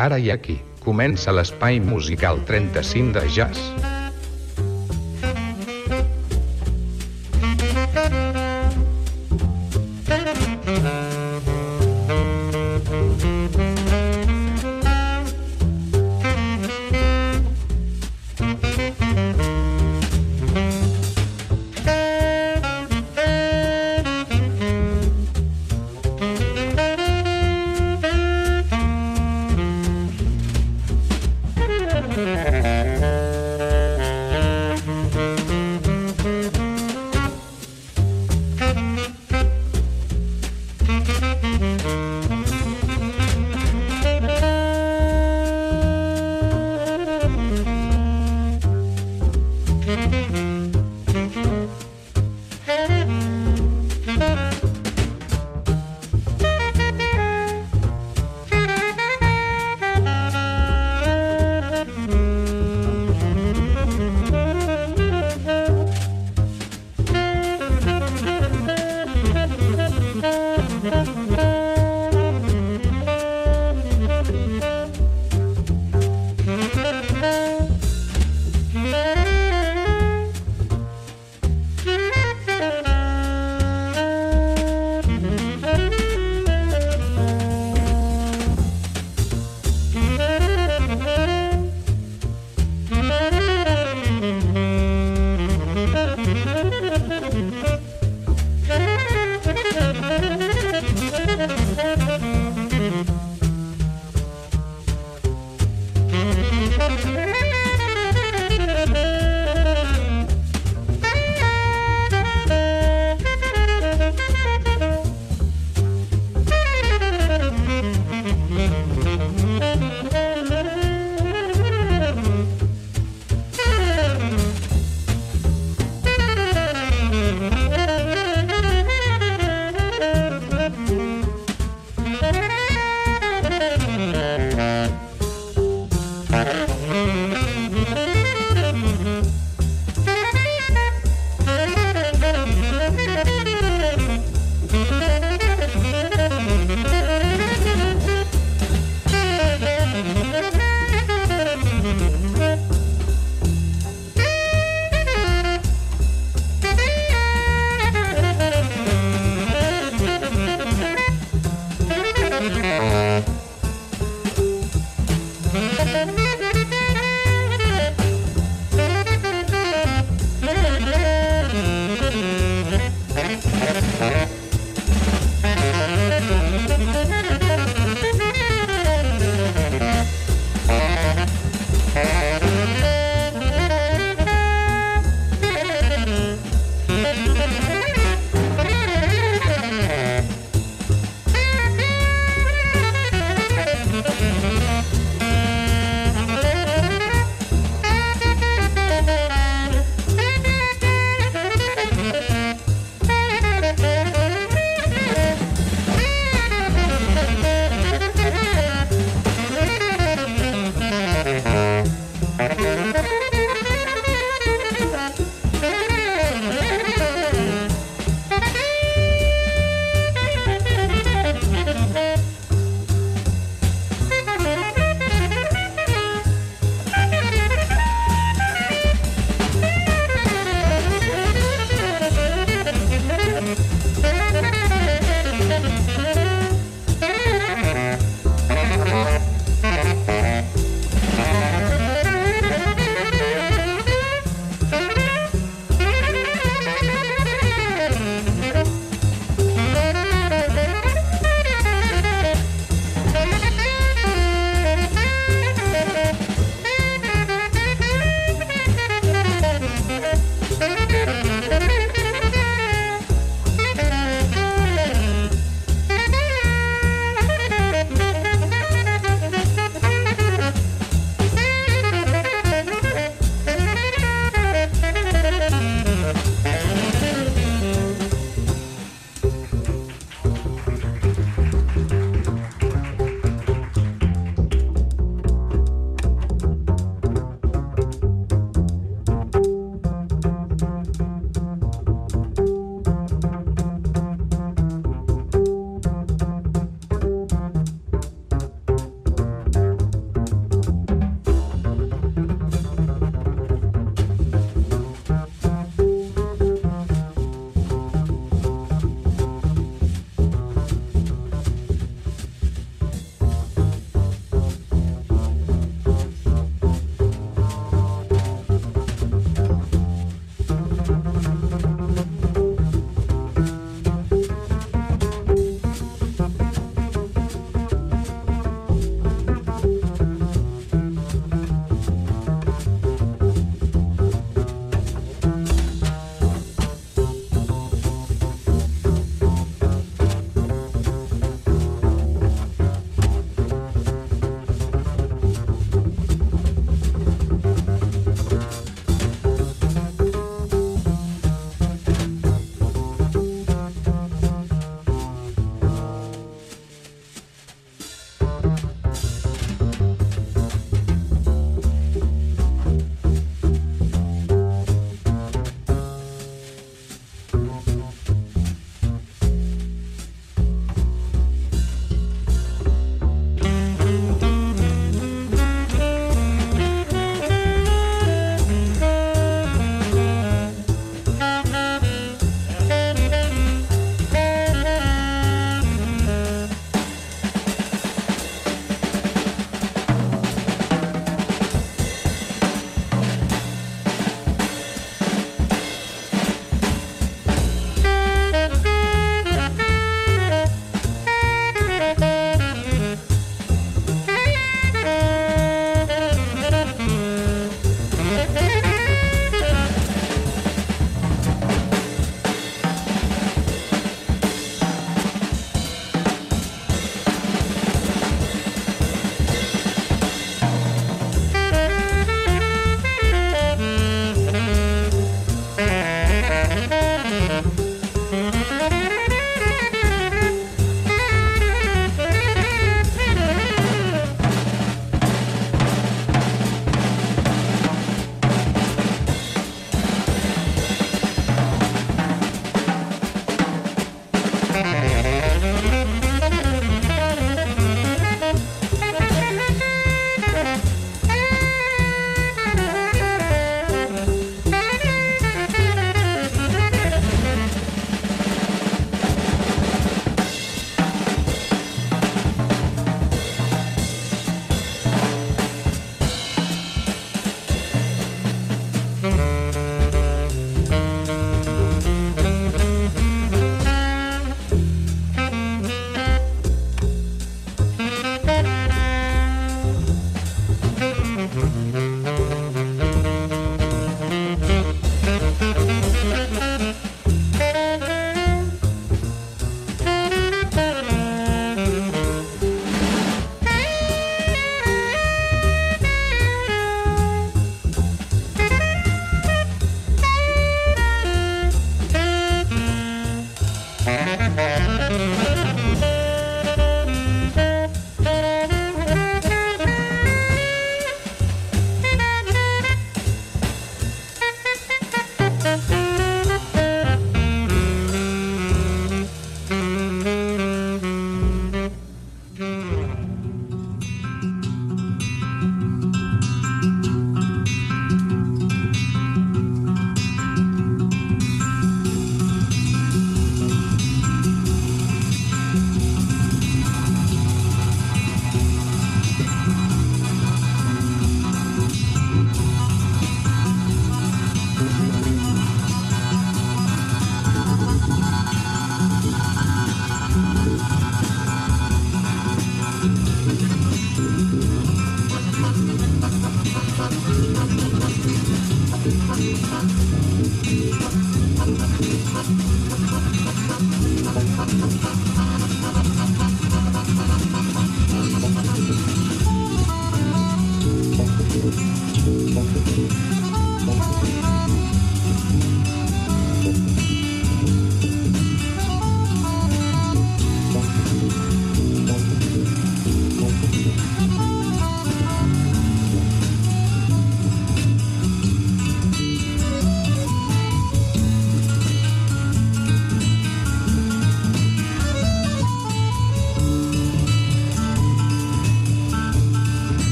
Ara i aquí, comença l'espai musical 35 de jazz.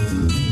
you.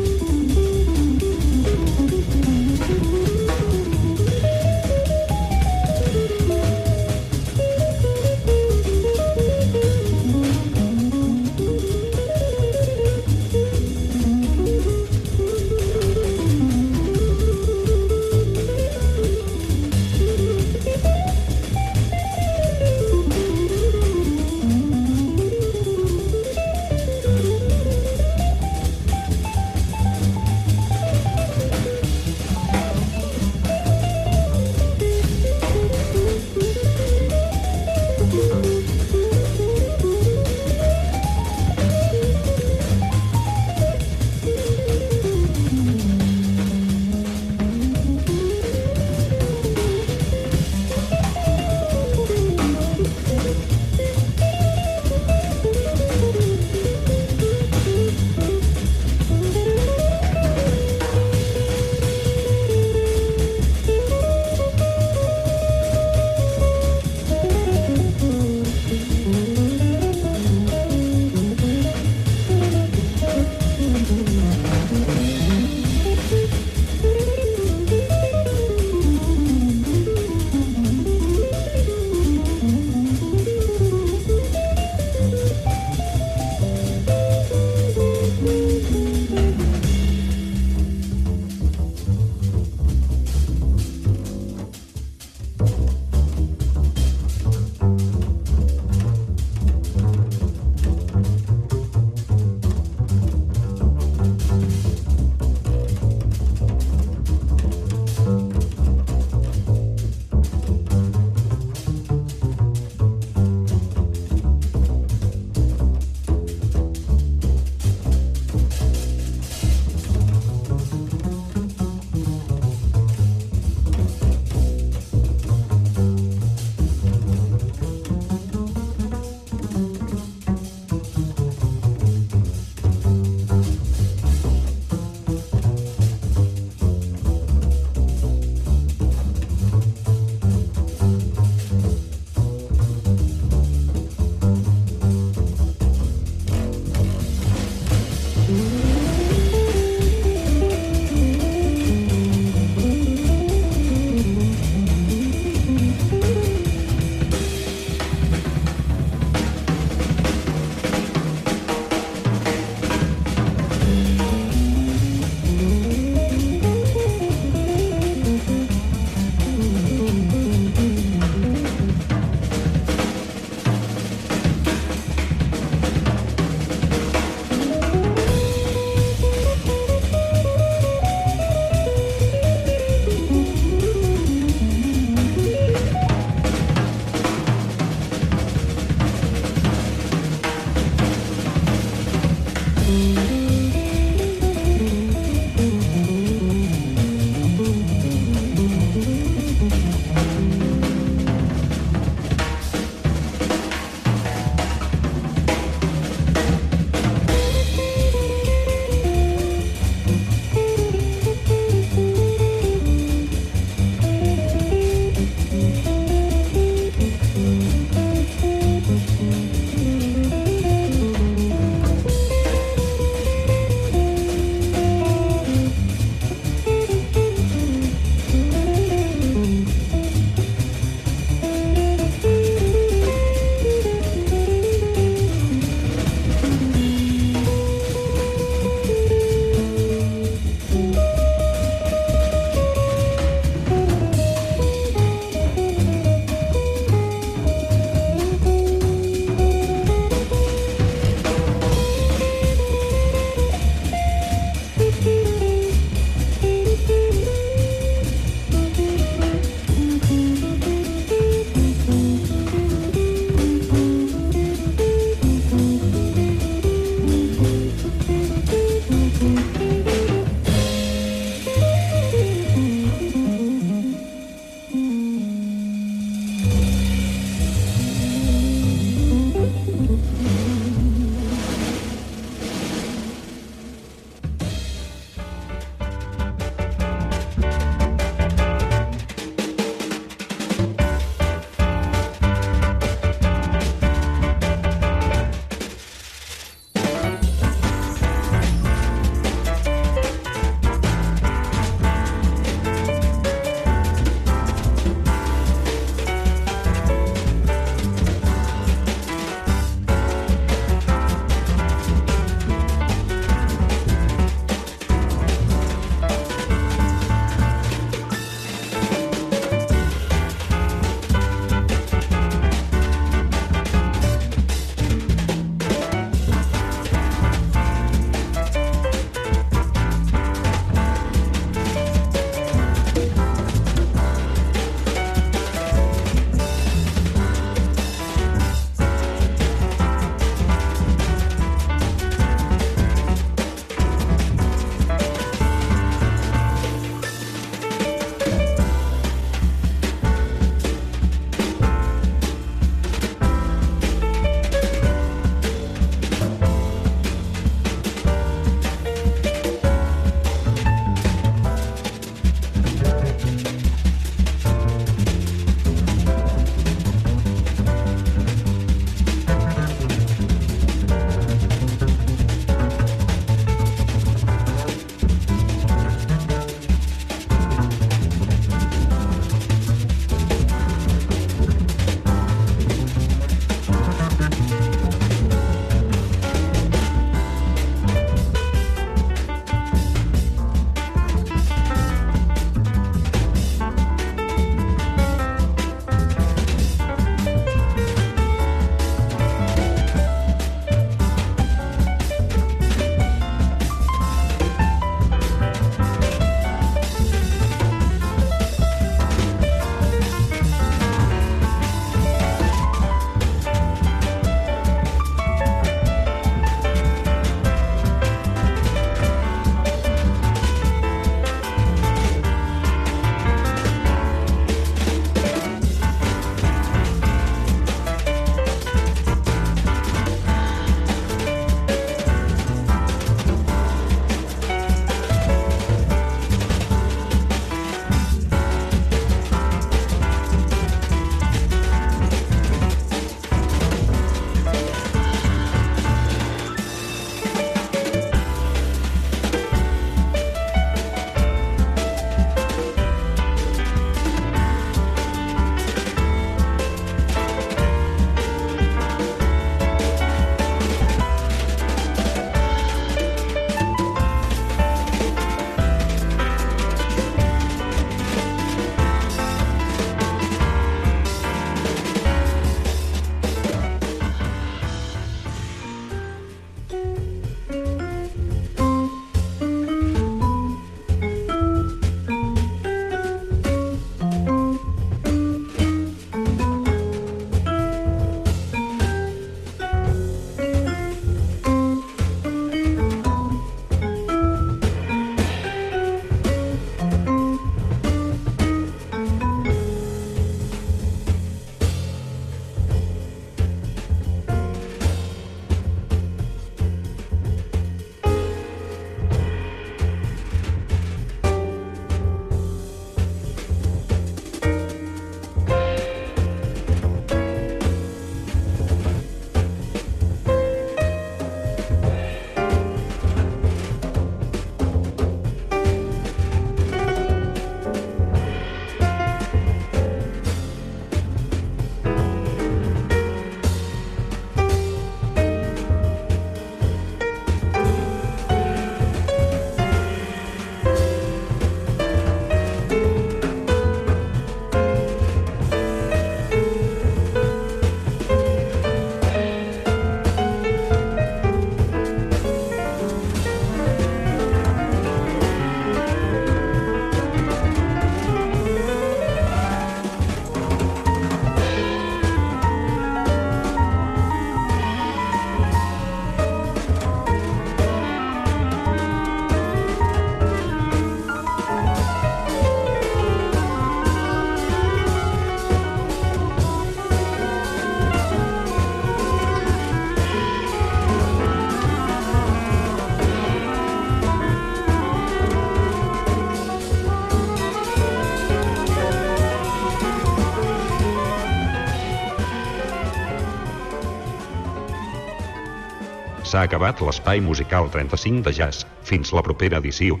S'ha acabat l'espai musical 35 de jazz. Fins la propera edició.